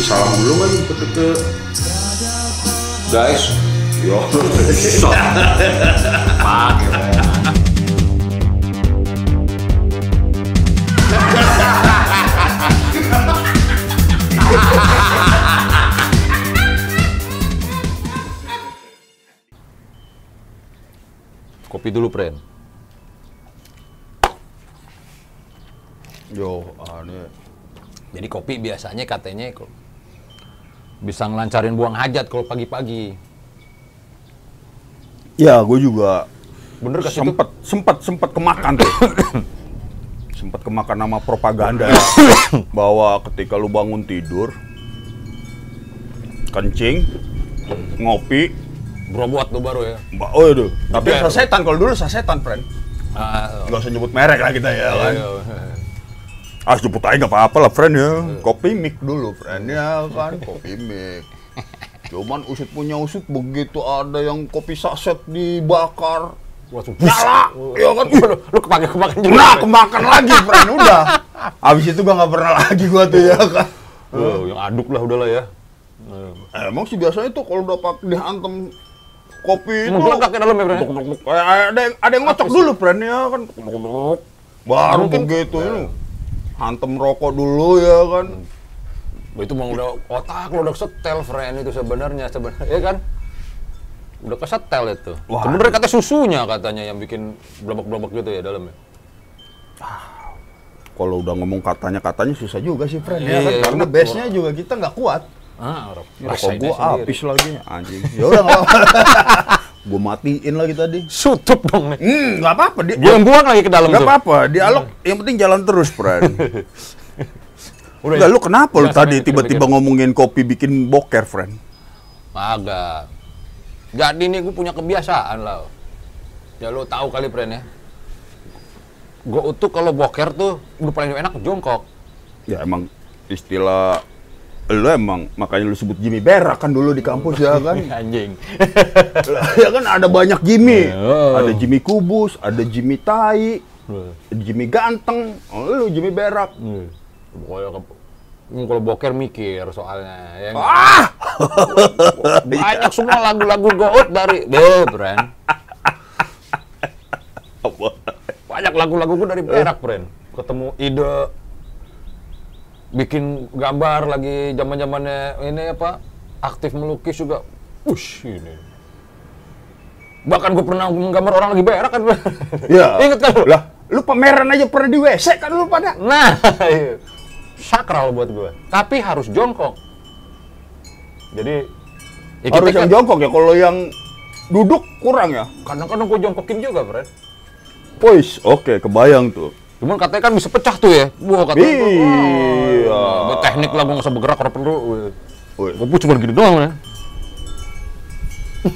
kasih salam dulu kan ke, ke guys. Yo. Kopi dulu, Pren. yo aneh Jadi kopi biasanya katanya kok bisa ngelancarin buang hajat kalau pagi-pagi. ya gue juga Bener gak sih itu? sempet sempet sempet kemakan tuh sempet kemakan nama propaganda bahwa ketika lu bangun tidur kencing ngopi Berobot tuh baru ya. mbak oh itu tapi sasetan kalau dulu sasetan friend Ah, nggak usah nyebut merek lah kita ya kan iya. Ah sebut aja nggak apa-apa lah friend ya kopi mik dulu friend ya kan kopi mik cuman usut punya usut begitu ada yang kopi saset dibakar Langsung nyala ya kan lu, lu kepake kemakan juga. Nah, kemakan lagi, friend. Udah. Abis itu gua nggak pernah lagi gua tuh ya kan. Oh, yang aduk lah udahlah ya. Eh, Emang sih biasanya tuh kalau udah pakai dihantem kopi itu ke Bro? Duk, duk, duk. Eh, ada yang ada yang ngocok dulu, friend ya kan. Baru begitu. Hantem rokok dulu ya kan. Wah, itu emang udah otak lo udah setel friend itu sebenarnya sebenarnya ya kan udah kesetel itu Wah. sebenarnya kata susunya katanya yang bikin blabak-blabak gitu ya dalamnya Kalau udah ngomong katanya-katanya susah juga sih, friend Iya, ya kan. iya, Karena betul. base-nya juga kita nggak kuat. ah Rokok gua habis lagi anjing. Ya udah nggak Gua matiin lagi tadi. sutup dong nih Hmm, nggak apa-apa. Dia, gue yang buang lagi ke dalam Gak tuh apa-apa, dialog yang penting jalan terus, friend. Udah Enggak, ya? lu kenapa lu Nggak tadi tiba-tiba ngomongin kopi bikin boker, friend? agak jadi nih gue punya kebiasaan lah ya lo tahu kali friend ya gue tuh kalau boker tuh udah paling enak jongkok Ya emang istilah lu emang makanya lu sebut Jimmy Berak kan dulu di kampus ya kan? anjing ya kan ada banyak Jimmy. Oh. Ada Jimmy Kubus, ada Jimmy Tai, Jimmy Ganteng, oh, lu Jimmy Berak. pokoknya Hmm, kalau boker mikir soalnya ya nggak? Ah! banyak semua lagu-lagu gout dari deh brand banyak lagu-lagu gue dari berak brand ketemu ide bikin gambar lagi zaman zamannya ini apa aktif melukis juga Ush, ini bahkan gue pernah menggambar orang lagi berak kan Ya. inget kan lu? Lah, lu pameran aja pernah di WC kan lu pada? Nah, iya. sakral buat gue. Tapi harus jongkok. Jadi, ya kita Harus yang kan- jongkok ya, kalau yang duduk kurang ya. kadang-kadang gue jongkokin juga, Fred. Pois, oke, kebayang tuh. Cuman katanya kan bisa pecah tuh ya. Wah, katanya. Oh, teknik lah, gue nggak usah bergerak kalau perlu. Woi. Gue cuma gini doang ya.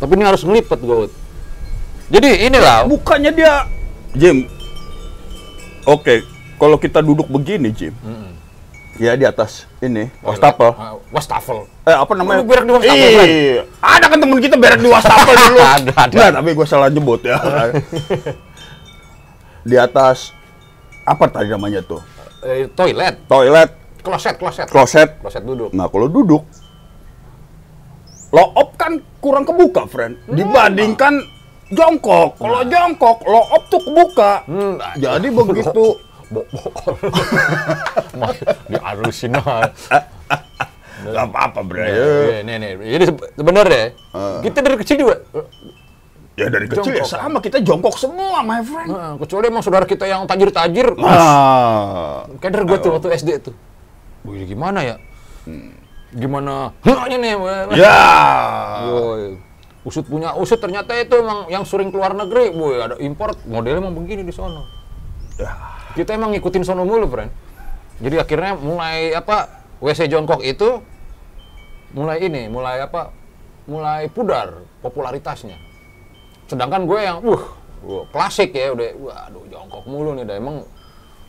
Tapi ini harus ngelipet gue. Jadi inilah. Bukannya dia Jim. Oke, kalau kita duduk begini, Jim. Ya di atas ini, wastafel. Ah, Wastafel. Eh apa namanya? Lu berak di wastafel? Iya. Ada kan temen kita berak di wastafel dulu. Ada, ada. Nggak, tapi gue salah nyebut ya. di atas apa tadi namanya tuh? Eh, toilet. Toilet, Kloset, kloset. kloset. Kloset duduk. Nah, kalau duduk low up kan kurang kebuka, friend. Dibandingkan jongkok. Kalau jongkok, low up tuh kebuka. Hmm, Jadi begitu Bokol. Diharusin aja. Gak apa-apa, bre. Iya, nih, nih. Jadi sebe- sebenarnya kita dari kecil juga. Ya dari kecil ya Jongkok, sama kita jongkok semua, my friend. Nah, kecuali emang saudara kita yang tajir-tajir. Ah. Dari gue tuh waktu SD tuh. Wih, gimana ya? Gimana? Hanya nih. Ya. Woy. Usut punya usut ternyata itu emang yang sering keluar negeri. Boy, ada import modelnya emang begini di sono. Kita emang ngikutin sono mulu, friend. Jadi akhirnya mulai apa? WC jongkok itu mulai ini, mulai apa? Mulai pudar popularitasnya. Sedangkan gue yang uh, wah, klasik ya udah waduh jongkok mulu nih dah emang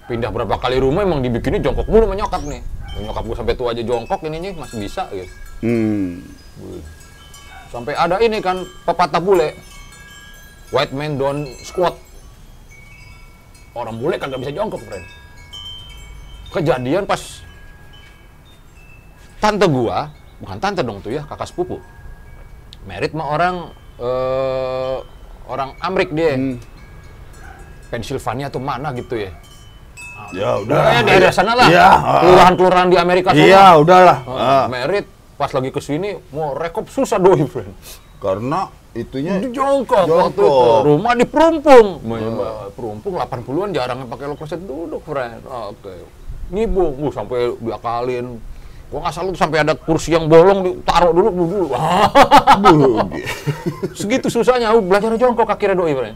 pindah berapa kali rumah emang dibikinnya jongkok mulu sama nyokap nih. Nyokap gue sampai tua aja jongkok ini nih masih bisa gitu. Hmm. Sampai ada ini kan pepatah bule. White man don't squat. Orang bule kagak bisa jongkok, friend. Kejadian pas tante gua, bukan tante dong tuh ya, kakak sepupu. Merit sama orang eh orang Amrik dia. Hmm. Pennsylvania atau mana gitu ya. Ya Udah, daerah sana lah. Ah. Kelurahan-kelurahan di Amerika sana. Iya, udahlah. Ah, Ah. Merit pas lagi ke sini mau rekop susah doi, friend. Karena itunya Di jongkok waktu Jongkok. itu. Rumah di Perumpung. Oh. Perumpung 80-an jarang yang pakai low closet duduk, friend. Oke. Ngibung, uh, sampai diakalin. Gua nggak salah tuh sampai ada kursi yang bolong ditaruh dulu dulu. Segitu susahnya uh, belajar jongkok akhirnya doi, friend.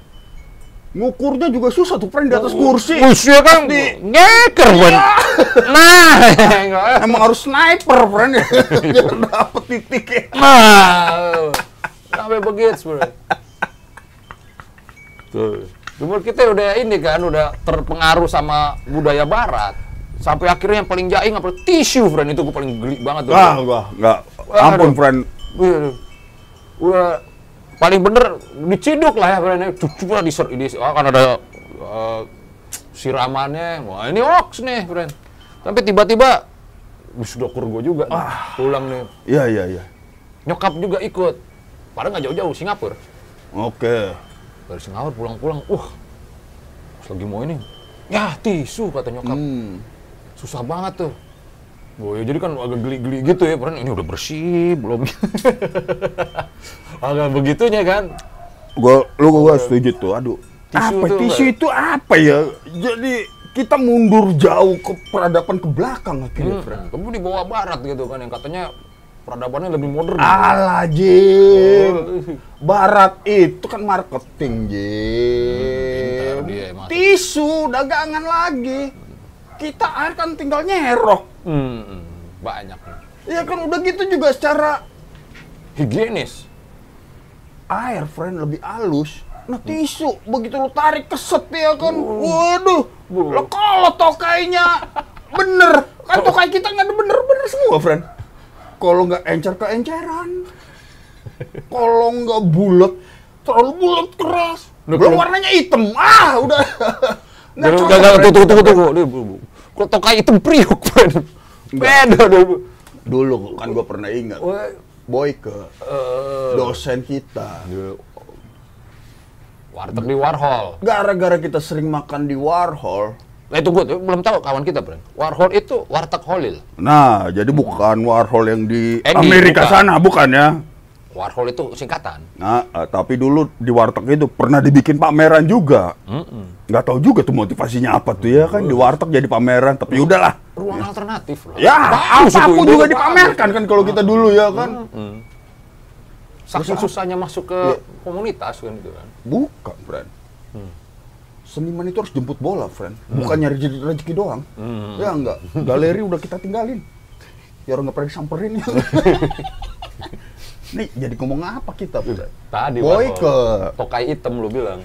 ngukurnya juga susah tuh friend di atas kursi. Usia kan Di- ngeker, friend. Nah, enggak. Emang harus sniper friend ya. Biar dapet titiknya. Nah, sampai begitu sebenarnya. Tuh. Umur kita udah ini kan, udah terpengaruh sama budaya barat. Sampai akhirnya yang paling jaing apa? Tisu, friend. Itu gue paling geli banget tuh. Wah, gua enggak. Ampun friend. Wih, Udah paling bener diciduk lah ya friend. Coba di, di oh, kan ada eh, siramannya. Wah, ini hoax nih, friend. Sampai tiba-tiba wis dokter gue juga nih, pulang nih. Iya, iya, iya. Nyokap juga ikut. Padahal nggak jauh-jauh, Singapura. Oke. Dari Singapura pulang-pulang, pas lagi mau ini, ya tisu kata nyokap. Hmm. Susah banget tuh. Oh, ya jadi kan agak geli-geli gitu ya, padahal ini udah bersih, belum. agak begitunya kan. Gua lu gua setuju tuh. Aduh. Tisu apa tuh, tisu itu apa ya? Jadi kita mundur jauh ke peradaban ke belakang akhirnya, friend. Kamu di bawah barat gitu kan, yang katanya peradabannya lebih modern. Alah, Jim. Oh. Barat itu kan marketing, Jim. Mas. Tisu, dagangan lagi. Kita air kan tinggal nyerok. Hmm, hmm, banyak. Ya kan udah gitu juga secara Higienis. air, friend, lebih halus. Nah, tisu, begitu lu tarik keset ya kan. Waduh, Bu. lo kalau tokainya bener. Kan tokai kita nggak ada bener-bener semua, friend. Kalau nggak encer ke enceran. Kalau nggak bulat, terlalu bulat keras. Nah, Belum warnanya hitam. Ah, udah. Gak, friend. tunggu, tunggu, tunggu. Tokai hitam priuk. Beda deh, Bu. Dulu kan gue pernah ingat. Boy ke eh, dosen kita. warteg di Warhol. Gara-gara kita sering makan di Warhol, Nah, itu gue belum tahu kawan kita, friend. Warhol itu warteg Holil. Nah, jadi bukan Warhol yang di Eh, di- Amerika bukan. sana, bukan ya? Warhol itu singkatan. Nah, eh, tapi dulu di warteg itu pernah dibikin pameran juga. Nggak tahu juga tuh motivasinya apa tuh ya kan di warteg jadi pameran. Tapi udahlah. Ruang alternatif loh. Ya, Bagus itu, apa pun juga bagus. dipamerkan kan kalau kita dulu ya kan. Saking susahnya masuk ke komunitas kan gitu kan. Bukan, friend. Seniman itu harus jemput bola, friend. Bukan nyari rezeki doang. Ya enggak. Galeri udah kita tinggalin. Ya orang nggak pernah disamperin. Nih, jadi ngomong apa kita, friend? Tadi Boy ke Tokai hitam lu bilang.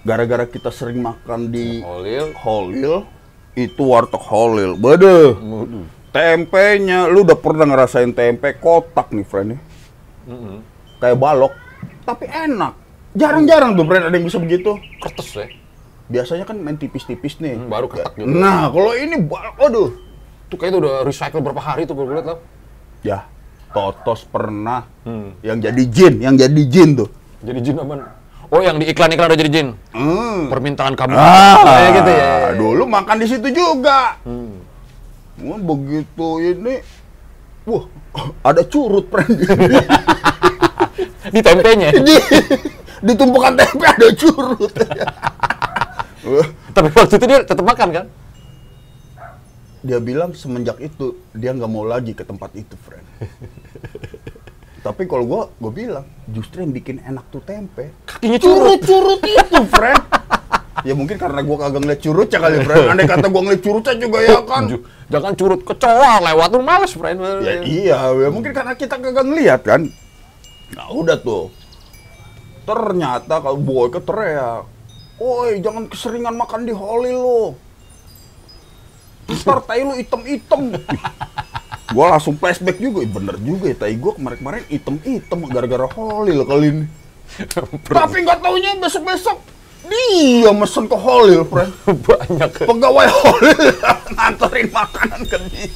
gara-gara kita sering makan di Holil. Holil itu warteg Holil. Waduh. Tempenya, lu udah pernah ngerasain tempe kotak nih, friend ya? Mm-mm. Kayak balok, tapi enak. Jarang-jarang tuh, friend, ada yang bisa begitu. Kertes ya. Biasanya kan main tipis-tipis nih. Hmm, baru ketak gitu. Nah, kalau ini, ba- aduh. Itu kayaknya udah recycle berapa hari tuh gue liat tau. Ya, Totos pernah Hmm. yang jadi jin, yang jadi jin tuh. Jadi jin apa? Oh yang di iklan-iklan udah jadi jin. Hmm. Permintaan kamu. Ah, Kayak gitu ya. Dulu makan di situ juga. Hmm. Wah, begitu ini, wah, ada curut, friend. Di tempenya. di, di tumpukan tempe ada curut. Tapi waktu itu dia tetap makan kan? dia bilang semenjak itu dia nggak mau lagi ke tempat itu, friend. Tapi kalau gua, gua bilang justru yang bikin enak tuh tempe. Kakinya curut. Curut-curut itu, friend. ya mungkin karena gua kagak ngeliat curutnya kali, friend. Andai kata gua ngeliat curutnya juga ya kan. Jangan curut kecoa lewat tuh males, friend. Ya iya, ya mungkin karena kita kagak ngeliat kan. Nah udah tuh. Ternyata kalau boy ke teriak, Woi jangan keseringan makan di Holly lo. Ntar tai lu item-item. Gua langsung flashback juga, bener juga ya tai gua kemarin-kemarin item-item gara-gara Holly lo kali ini. Tapi nggak taunya besok-besok dia mesen ke Holly, friend. Banyak. Pegawai Holly nganterin makanan ke dia.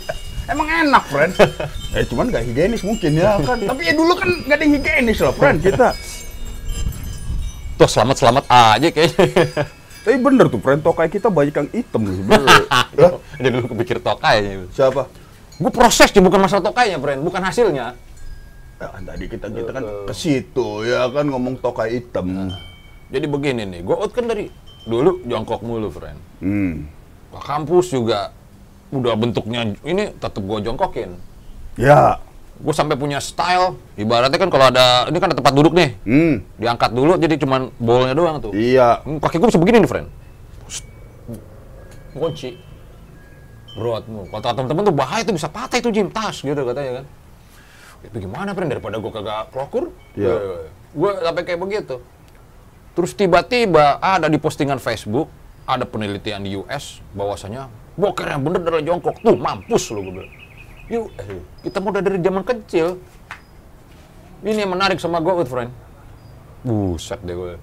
emang enak, friend. eh cuman nggak higienis mungkin ya kan. Tapi ya dulu kan nggak ada higienis loh, friend kita. Tuh selamat-selamat aja kayaknya. Tapi bener tuh, friend tokai kita banyak yang sebenarnya. Lah, Jadi lu kepikir tokainya. Siapa? Gue prosesnya bukan masalah tokainya, friend, bukan hasilnya. Ya, kan tadi kita kita kan ke situ ya kan ngomong tokai hitam. Jadi begini nih, gue out kan dari dulu jongkok mulu, friend. Hmm. Ke kampus juga udah bentuknya ini tetep gue jongkokin. Ya. Gue sampai punya style. Ibaratnya kan kalau ada ini kan ada tempat duduk nih, Hmm. diangkat dulu jadi cuman bolnya doang tuh. Iya. Hmm, Kaki gue bisa begini nih, friend. Kunci. Bro, kata teman-teman tuh bahaya tuh bisa patah itu Jim tas gitu katanya kan. Itu gimana, friend? Daripada gue kagak klokur. Iya. Gue sampai kayak begitu. Terus tiba-tiba ada di postingan Facebook, ada penelitian di US bahwasanya boker yang bener adalah jongkok. Tuh, mampus lu gue bilang. Yuk, eh, kita mau dari zaman kecil. Ini yang menarik sama gue, friend. Buset deh gue.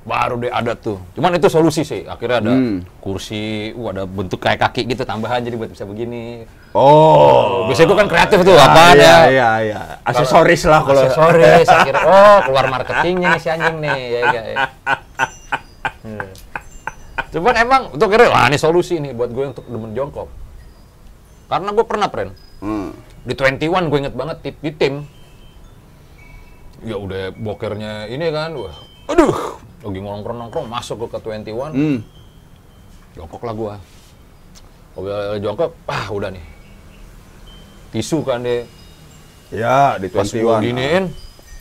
Baru deh ada tuh. Cuman itu solusi sih. Akhirnya ada Hmm. kursi, uh, ada bentuk kayak kaki gitu tambahan jadi buat bisa begini. Oh. Biasanya gue kan kreatif tuh, Ah, apa iya, ya? iya, iya. Aksesoris lah kalau. aksesoris. Akhirnya, oh keluar marketingnya nih si anjing nih. Ya, ya, ya. Hmm. Cuman emang untuk kira wah ini solusi nih buat gue untuk demen jongkok. Karena gue pernah, friend. Hmm. Di 21 gue inget banget di, di tim. Ya udah bokernya ini kan, wah, aduh, lagi nongkrong-nongkrong masuk gue ke 21, Hmm. jongkok lah gue. Udah jongkok, ah udah nih. Tisu kan deh, Ya, di pas gue 21. giniin,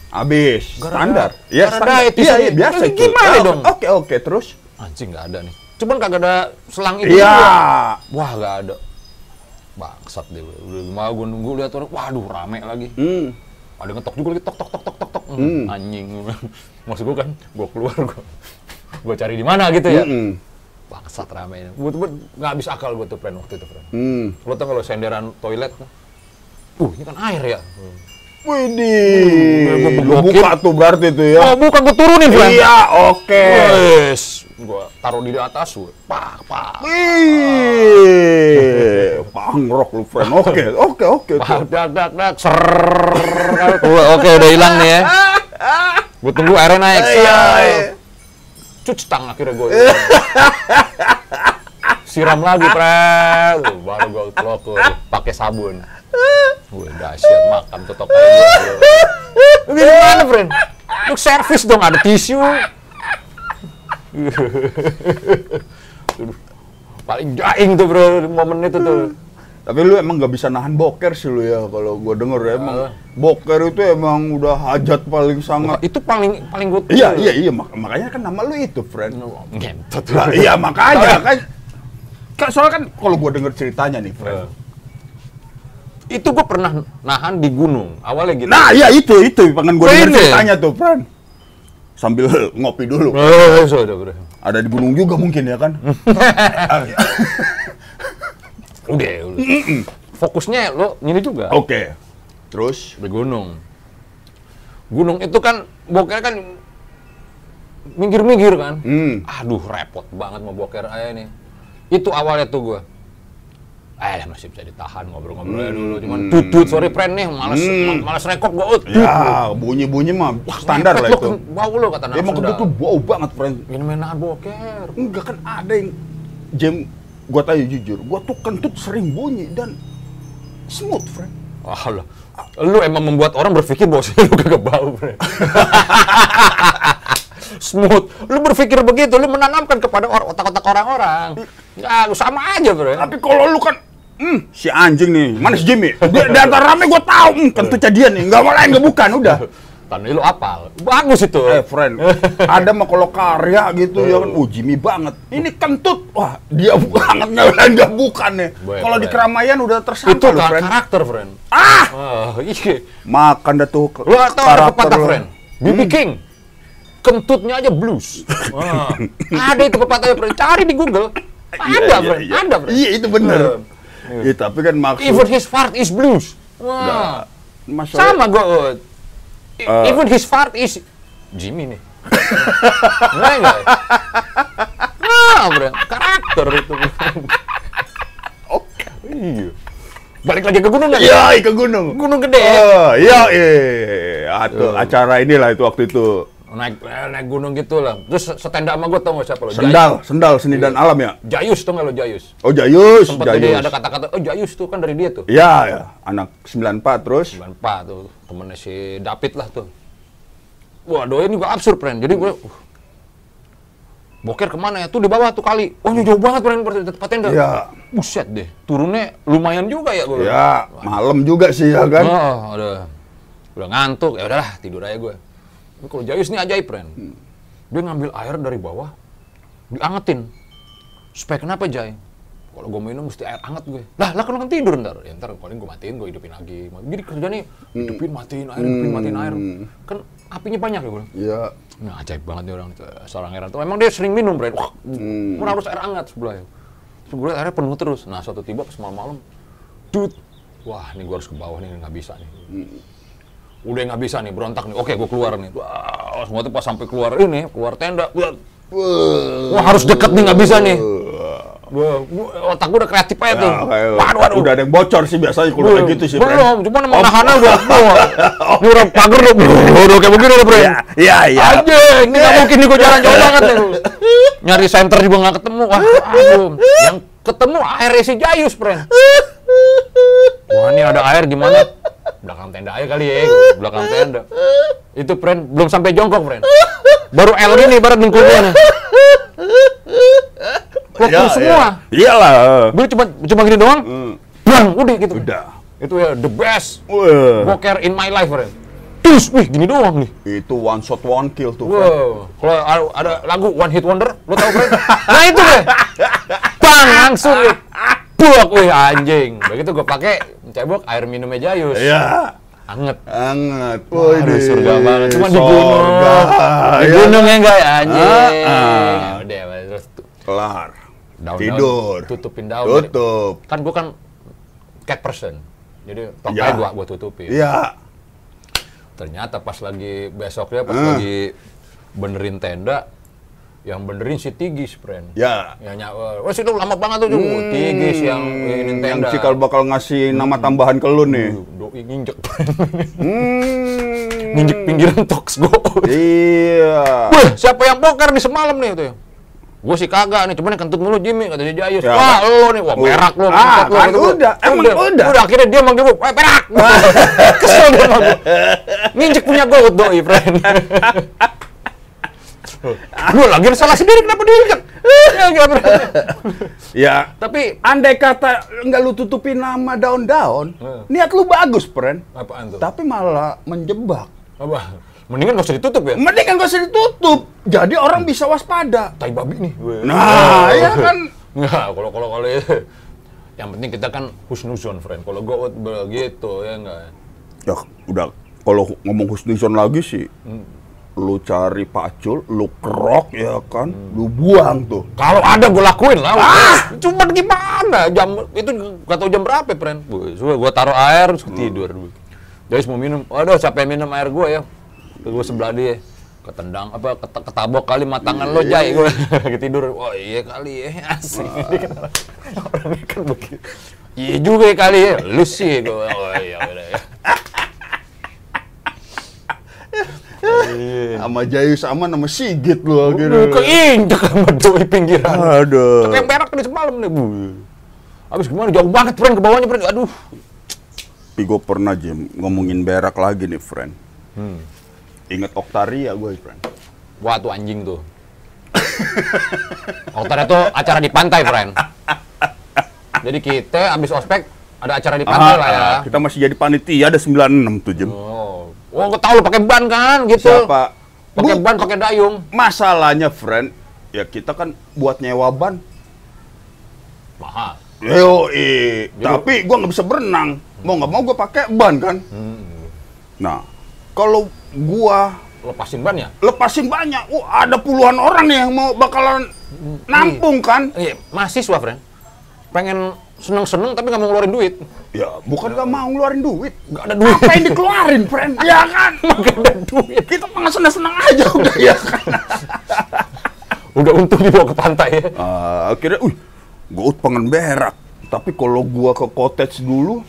Habis. Gara-gara- Standar. Gara-gara standar. itu Iya, iya, biasa itu. gimana Ah, dong? Oke, oke, terus? anjing nggak ada nih. Cuman kagak ada selang itu. Iya. Wah nggak ada. Bangsat deh. Udah mau gue nunggu lihat orang, waduh rame lagi. Hmm. Ada ngetok juga lagi tok tok tok tok tok tok. Hmm. Anjing. Maksud gue kan, gue keluar gue. Gue cari di mana gitu ya. Mm-mm. Bangsat rame. Gue tuh nggak habis akal gue tuh friend waktu itu friend. Hmm. Lo tau kalau senderan toilet, uh ini kan air ya. Widih. gua Lu begokin. buka tuh berarti tuh ya. Oh bukan gue turunin friend. Iya, oke. Wes, gue taruh di atas, pak pak. Wih, pangrok lu friend. Oke, oke, oke. Dak dak dak. Oke udah hilang nih ya. Gue tunggu airnya naik. Iya, iya. Cuci tang akhirnya gue. Siram lagi. Tuh, Baru gue klokur pakai sabun. Gue dahsyat makan tuh gue. Lu gimana, friend? Lu servis dong, ada tisu. Paling jaing tuh bro, momen itu tuh. Tapi lu emang nggak bisa nahan boker sih lu ya kalau gua denger ya emang Ah. boker itu emang udah hajat paling sangat. Itu paling paling gue Iya iya iya mak- makanya kan nama lu itu friend. Ngentot. Lah, iya makanya kan. Kan soalnya kan kalau gua denger ceritanya nih friend. itu gue pernah nahan di gunung awalnya gitu. Nah iya itu itu pengen gua denger ceritanya tuh friend. Sambil ngopi dulu. Oh. Ada di gunung juga mungkin ya kan. Udah, udah. Fokusnya lo ini juga Oke. Terus di gunung. Gunung itu kan boker kan minggir-minggir kan. Hmm. Aduh repot banget mau boker aja nih. Itu awalnya tuh gue. Eh masih bisa ditahan ngobrol-ngobrol aja dulu. Cuman tutut sorry friend nih, males Hmm. males rekod gue. ut. ya bunyi-bunyi mah standar lah itu. Bau lo kata Emang sudah. itu tuh bau banget friend. Ini main nahan boker. Enggak kan ada yang jam gua tanya jujur, gua tuh kentut sering bunyi dan smooth, friend. Ah lah. Lu emang membuat orang berpikir bahwa lu kagak bau, Bre. Smooth. Lu berpikir begitu, lu menanamkan kepada or- otak-otak orang-orang. Ya, lu sama aja, Bre. Tapi kalau lu kan Hmm, si anjing nih, mana si Jimmy? Di, di antara rame gua tahu, hmm, kentutnya dia nih, nggak mau lain, nggak bukan, udah. Tandanya lu apal. Bagus itu. Eh, friend, ada mah kalau karya gitu ya kan, oh Jimmy banget. Ini kentut, wah dia banget nggak lain, nggak bukan nih. Boleh, Kalau di keramaian udah itu tersangka lu, ka- friend. karakter, friend. Ah, Ah, iya. makan dah tuh Lu tau ada pepatah, friend? BB King. Kentutnya aja blues. Wah. ada itu pepatahnya, friend. Cari di Google. Iya, Ada, iya, friend. iya. Ada, friend. Iya, itu bener. Iya, tapi kan maksud Even his fart is blues. Wah. Sama gue. Eh. Even his fart is Jimmy nih. Enggak enggak. Nah, bro, karakter itu. Oke. Iya. Balik lagi ke gunung nggak? Iya, ke gunung. Gunung gede. Oh, iya, iya. Atau acara inilah itu waktu itu. Naik eh, naik gunung gitu lah. Terus setenda sama gue tau nggak siapa lo? Sendal, sendal seni dan alam ya. Jayus tau nggak lo Jayus? Oh, Jayus, Sempat jadi Jayus. ada kata-kata, oh Jayus tuh kan dari dia tuh. Iya, ya. Anak 94 terus. 94 tuh, temennya si David lah tuh. Wah, doi ini gua absurd, friend. Jadi gue, uh, boker ke mana ya? Tuh di bawah tuh kali. Oh, jauh banget, friend, tempat tenda. Iya. Buset deh, turunnya lumayan juga ya gue. Ya, malam juga sih ya kan. Oh, udah, udah ngantuk. Ya udahlah, tidur aja gue. Tapi kalau Jayus ini ajaib, friend. Dia ngambil air dari bawah, diangetin. Supaya kenapa, Jay? Kalau gue minum mesti air hangat gue. Lah, lah kan tidur ntar. Ya ntar paling gue matiin, gue hidupin lagi. Jadi kerjanya hidupin, matiin air, hidupin, matiin air. Kan apinya banyak ya gue. Iya. Nah, ajaib banget nih orang seorang heran tuh. Emang dia sering minum, Bro. Wah, Hmm. harus air hangat sebelahnya. Gue airnya penuh terus. Nah, suatu tiba pas malam-malam, dut. Wah, ini gue harus ke bawah nih, nggak bisa nih. Udah nggak bisa nih, berontak nih. Oke, gue keluar nih. Wah, semua tuh pas sampai keluar ini, keluar tenda. Wah, wah harus deket nih, nggak bisa nih. Wah, gua- otak gue udah kreatif aja tuh. Ya, Waduh, waduh. Udah ada yang bocor sih biasanya kalau kayak gitu sih. Belum, cuma emang nahannya udah. Ini udah pagar udah kayak begini udah, Bro. Iya, iya. Anjing, ini nggak mungkin nih gue jalan jauh banget nih. Nyari center juga nggak ketemu. Wah, aduh. Yang ketemu air si Jayus, friend. Wah, ini ada air gimana? Belakang tenda aja kali ya, belakang tenda. Itu, friend, belum sampai jongkok, friend. Baru L gini, barat dengkulnya nih. Waktu Iya, semua. iya. Iyalah. Gue cuma cuma gini doang. Bang, udah gitu. Udah. Itu ya the best Wah. boker in my life, friend. Terus, wih, gini doang nih. Itu one shot one kill tuh. Wow, kalau ada- lagu One Hit Wonder, lo tau kan? nah itu deh, bang langsung ya, buak, wih anjing. Begitu gue pakai cebok air minumnya Jayus, Iya. anget. Anget. Waduh, Wih, surga banget. Cuma di gunung, di Iya. gunung ya enggak ya anjing. Ah, ah. Ya udah, terus tu- Daun-daun, Tidur. tutupin daun. Tutup. Kan gue kan cat person, jadi Ya. toknya gua gua tutupin. Iya. Ternyata pas lagi besoknya pas Ah. lagi benerin tenda, yang benerin si Tigis, friend. Ya. Ya nyawa. Wah, situ lama banget tuh, hmm. Tigis yang ini tenda. Yang cikal bakal ngasih nama tambahan ke lu nih. Doi nginjek. Hmm. nginjek pinggiran toks go. Iya. Wah, siapa yang poker nih semalam nih tuh? Gue sih kagak nih, cuman kentut mulu Jimmy kata si Jayus. Ya, Wah, lo nih, wah perak lo, Ah, kan gua. udah. Emang udah. Udah akhirnya dia manggil gue, wah perak. Kesel dia sama gue. Nginjek punya gue doi, friend. Lu lagi salah sendiri kenapa diinjek? Ya. Ya. Tapi Andai kata nggak lu tutupin nama daun-daun, Hmm. niat lu bagus, friend. apaan tuh? Tapi malah menjebak. Apa? Mendingan gak usah ditutup ya. Mending kan gak usah ditutup. Jadi orang bisa waspada. Tai babi nih. Nah, ya kan. Enggak, kalau kalau kalau yang penting kita kan husnuzon, friend. Kalau gue begitu ya enggak. Ya udah kalau ngomong husnuzon lagi sih, lu cari pacul, lu kerok ya kan, lu buang tuh. Kalau ada gue lakuin lah. Cuman gimana? Jam itu gak tau jam berapa, friend. Gue gue taruh air terus tidur. Jadi mau minum. Waduh, capek minum air gue ya. Gue sebelah dia. Ketendang apa ket- ketabok kali matangan lo jay gue lagi tidur. Wah iya kali ya asik. Orangnya kan begitu. Iya juga ya kali ya. Lu sih gue. Oh iya udah ya. Sama Jayu sama nama Sigit Udah akhirnya. keinjek sama doi pinggiran. Aduh. Kayak perak nih semalam nih, Bu. Abis gimana? Jauh banget, friend, ke bawahnya, friend. Aduh. Tapi gue pernah Jim ngomongin berak lagi nih, friend. Hmm. Ingat Oktaria gue, friend. Wah, tuh anjing tuh. Oktar itu acara di pantai, friend. Jadi kita abis ospek ada acara di pantai Ah, lah ya. Kita masih jadi panitia ada 96 tuh, Jim. Oh, oh gue tahu lu pakai ban kan, gitu. Siapa? Pakai ban, pakai dayung. Masalahnya, friend, ya kita kan buat nyewa ban. Mahal. Yo, tapi gua nggak bisa berenang. Mau nggak mau gua pakai ban kan. Hmm. Nah, kalau gua Lepasin ban ya? lepasin banyak, wah ada puluhan orang nih yang mau bakalan nampung kan. Iya, mahasiswa, friend. Pengen seneng-seneng tapi nggak mau ngeluarin duit. Ya, bukan nggak mau ngeluarin duit. Nggak ada duit. Apa yang dikeluarin, friend? Ya kan? Nggak ada duit. Kita pengen senang-senang aja udah ya kan. Udah untung dibawa ke pantai ya. Ah, akhirnya, wih, gue pengen berak. Tapi kalau gua ke cottage dulu,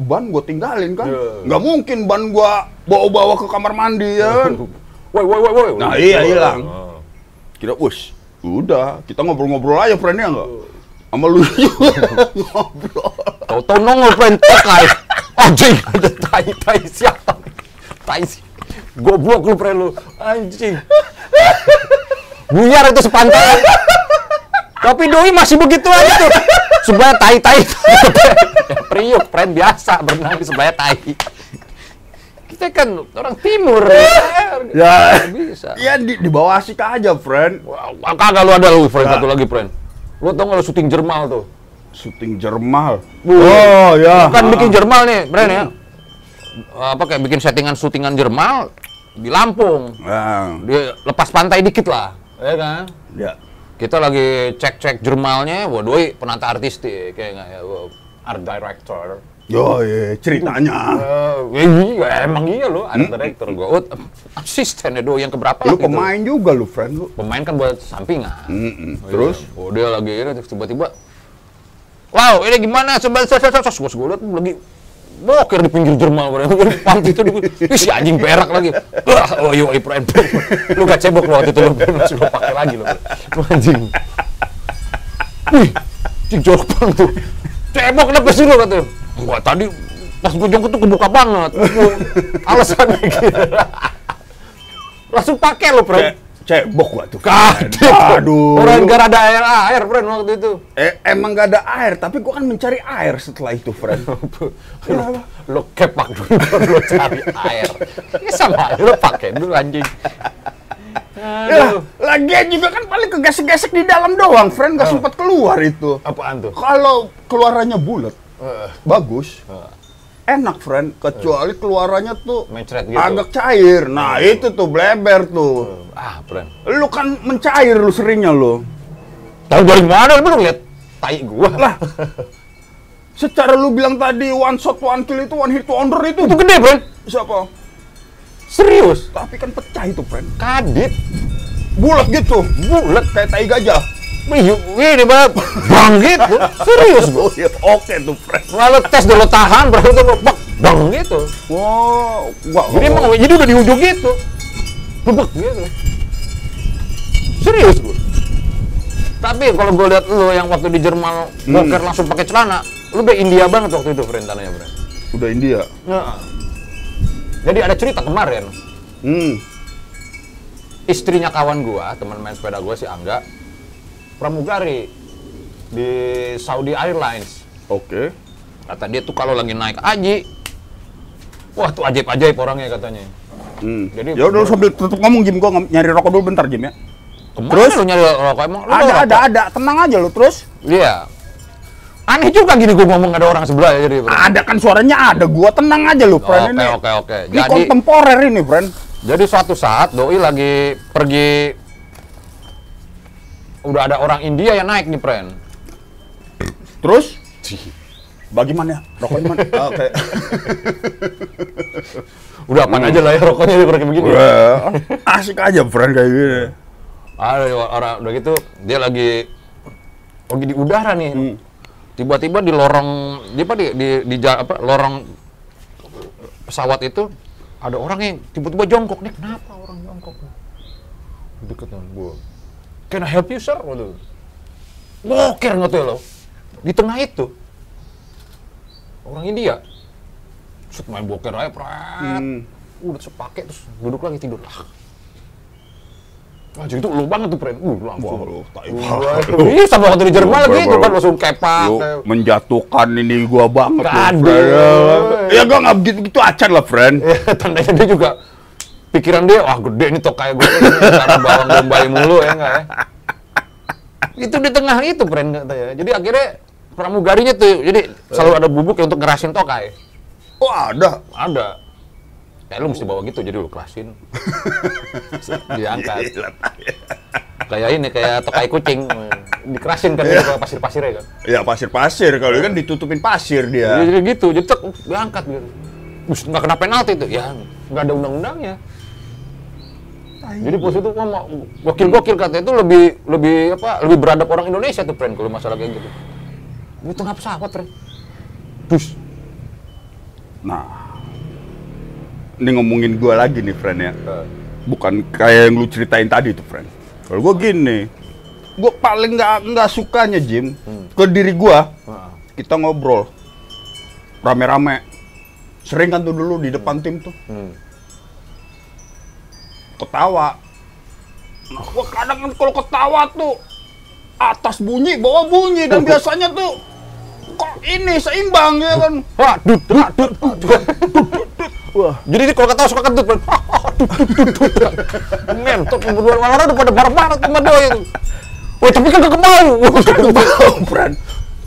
ban gua tinggalin kan. Iya. Nggak mungkin ban gua bawa-bawa ke kamar mandi ya kan. Woi, woi, woi, woi. Nah, iya, hilang. Ah. Kira, us, udah, kita ngobrol-ngobrol aja friendnya nggak? Sama lu juga ngobrol. Tahu-tahu nongol friend tokai. Anjing, ada tai tai siapa? Tai si. Goblok lu friend lu. Anjing. Buyar itu sepantai. Tapi doi masih begitu aja tuh. Sebelah tai tai. Priuk friend biasa berenang di sebelah tai. Kita kan orang timur. Ya, bisa. ya di, di bawah asik aja, friend. Wah, kagak lu ada lu friend Nah. satu lagi friend. Lu tau nggak lu syuting Jermal tuh? Syuting Jermal. Oh, ya. Bukan bikin Jermal nih, Bren ya. Apa kayak bikin settingan syutingan Jermal di Lampung. Nah, Dia lepas pantai dikit lah, ya kan? ya. Kita lagi cek-cek Jermalnya, wah doi penata artistik kayak nggak ya, art director. Yo, iya, ceritanya. Eh, iya, emang iya loh, art director gua. Oh, asistennya doi yang keberapa Lu gitu. pemain juga lu, friend lu. Pemain kan buat sampingan. Mm-mm. Oh, Terus? iya. oh dia lagi ini tiba-tiba wow ini gimana coba sos sos sos gue lihat lagi boker di pinggir Jerman pantai itu di Ih, si anjing berak lagi Wah, oh iya Ibrahim lu gak cebok lo waktu itu lu lu sudah pakai lagi lo Lu anjing wih cing jorok banget tuh cebok kenapa sih lu kata gua tadi pas gue jongkok tuh kebuka banget alasannya gitu langsung pakai lo Ce Fred cebok gua tuh. Kaget. Aduh. Orang gara ada air air, friend waktu itu. Eh, emang gak ada air, tapi gua kan mencari air setelah itu, friend. lo, lo kepak dulu lo cari air. Ini sama lo pakai dulu anjing. Ya, Aduh. lagian juga kan paling kegesek-gesek di dalam doang, friend. Gak sempat keluar itu. Apaan tuh? Kalau keluarannya bulat, bagus. Enak, friend. Kecuali keluarannya tuh Mencret gitu. agak cair. Nah, itu tuh bleber tuh. Ah, friend. Lu kan mencair lu seringnya lu. Tahu dari mana lu lihat tai gua? Lah, secara lu bilang tadi one shot one kill itu one hit wonder itu Itu gede, friend. siapa? Serius. Tapi kan pecah itu, friend. Kadit. Bulat gitu, Bulat. kayak tai gajah. Wih, ini banget. Bang gitu. Serius iya, oke tuh, friend. Lalu tes dulu tahan, berarti tuh bak, bang gitu. Wow, gua Jadi emang jadi udah di ujung gitu. Bebek gitu. Serius gue. Tapi kalau gue lihat lu yang waktu di Jerman boker langsung pakai celana, lu udah India banget waktu itu perintahannya, Bre. udah India. Jadi ada cerita kemarin, Hmm. istrinya kawan gua, teman main sepeda gua si Angga, pramugari di Saudi Airlines. Oke. Kata dia tuh kalau lagi naik haji, wah tuh ajaib-ajaib orangnya katanya. Hmm. Jadi- ya udah sambil tutup ngomong Jim, gua nyari rokok dulu bentar Jim ya. Ke mana Terus? lu nyari rokok? Emang lu Ada, rokok? ada, ada. Tenang aja lu terus. Iya. Aneh juga gini gue ngomong ada orang sebelah ya jadi. Bro. Ada kan suaranya ada. Gua tenang aja lu, friend Oke ini. oke oke. Ini Jadi kontemporer ini, friend. jadi suatu saat doi lagi pergi udah ada orang India yang naik nih, friend. Terus bagaimana? Rokoknya mana? Oke. Udah apaan aja lah ya rokoknya kayak begini. Asik aja, friend kayak gini. Ada orang udah gitu dia lagi lagi di udara nih. Hmm. Tiba-tiba di lorong di apa di di, di apa lorong pesawat itu ada orang yang tiba-tiba jongkok nih. Kenapa orang jongkok? Deket dengan gua. Can I help you, sir? Waduh. Boker nggak tuh lo? Di tengah itu orang India. Set main boker aja, prat. Hmm. Udah sepake terus duduk lagi tidur lah. Wah, jadi itu lu banget tuh, friend. Uh, langsung. Wah, lu tai. Iya, sama waktu di Jerman gitu baru- kan langsung kepak. Lu menjatuhkan ini gua banget lu, friend. Ya gua nggak begitu gitu acan lah, friend. Ya, tandanya dia juga pikiran dia, wah gede nih tok kayak gue ini cara bawang bombay mulu ya enggak ya. Itu di tengah itu friend katanya. Jadi akhirnya pramugarinya tuh, jadi selalu ada bubuk yang untuk ngerasin tokai. Oh, ada. Ada. Kayak lu mesti bawa gitu, jadi lu kerasin. Diangkat. Kayak ini, kayak tokai kucing. Dikerasin kan, gitu, pasir-pasirnya kan. Ya pasir-pasir kalau kan ditutupin pasir dia. jadi gitu, jadi tek, diangkat gitu. Bus, nggak kena penalti tuh. Ya, nggak ada undang-undangnya. Jadi pos itu mau gokil-gokil katanya itu lebih lebih apa? Lebih beradab orang Indonesia tuh, friend, kalau masalah kayak gitu. Di tengah pesawat, friend. Dus. Nah, ini ngomongin gua lagi nih, friend ya. Bukan kayak yang lu ceritain tadi tuh, friend. Kalau gua gini, gua paling nggak nggak sukanya Jim ke diri. Heeh. Kita ngobrol rame-rame. Sering kan tuh dulu di depan tim tuh Hmm. ketawa. Nah, gua kadang kan kalau ketawa tuh atas bunyi, bawah bunyi dan biasanya tuh kok ini seimbang ya kan. Wah, dut, dut, dut. Wah, jadi ini kalau ketawa suka kentut, dut. Ngentot, berdua orang udah pada marah-marah sama doi itu. Wah, tapi kan kagak bau. Bau, Bran.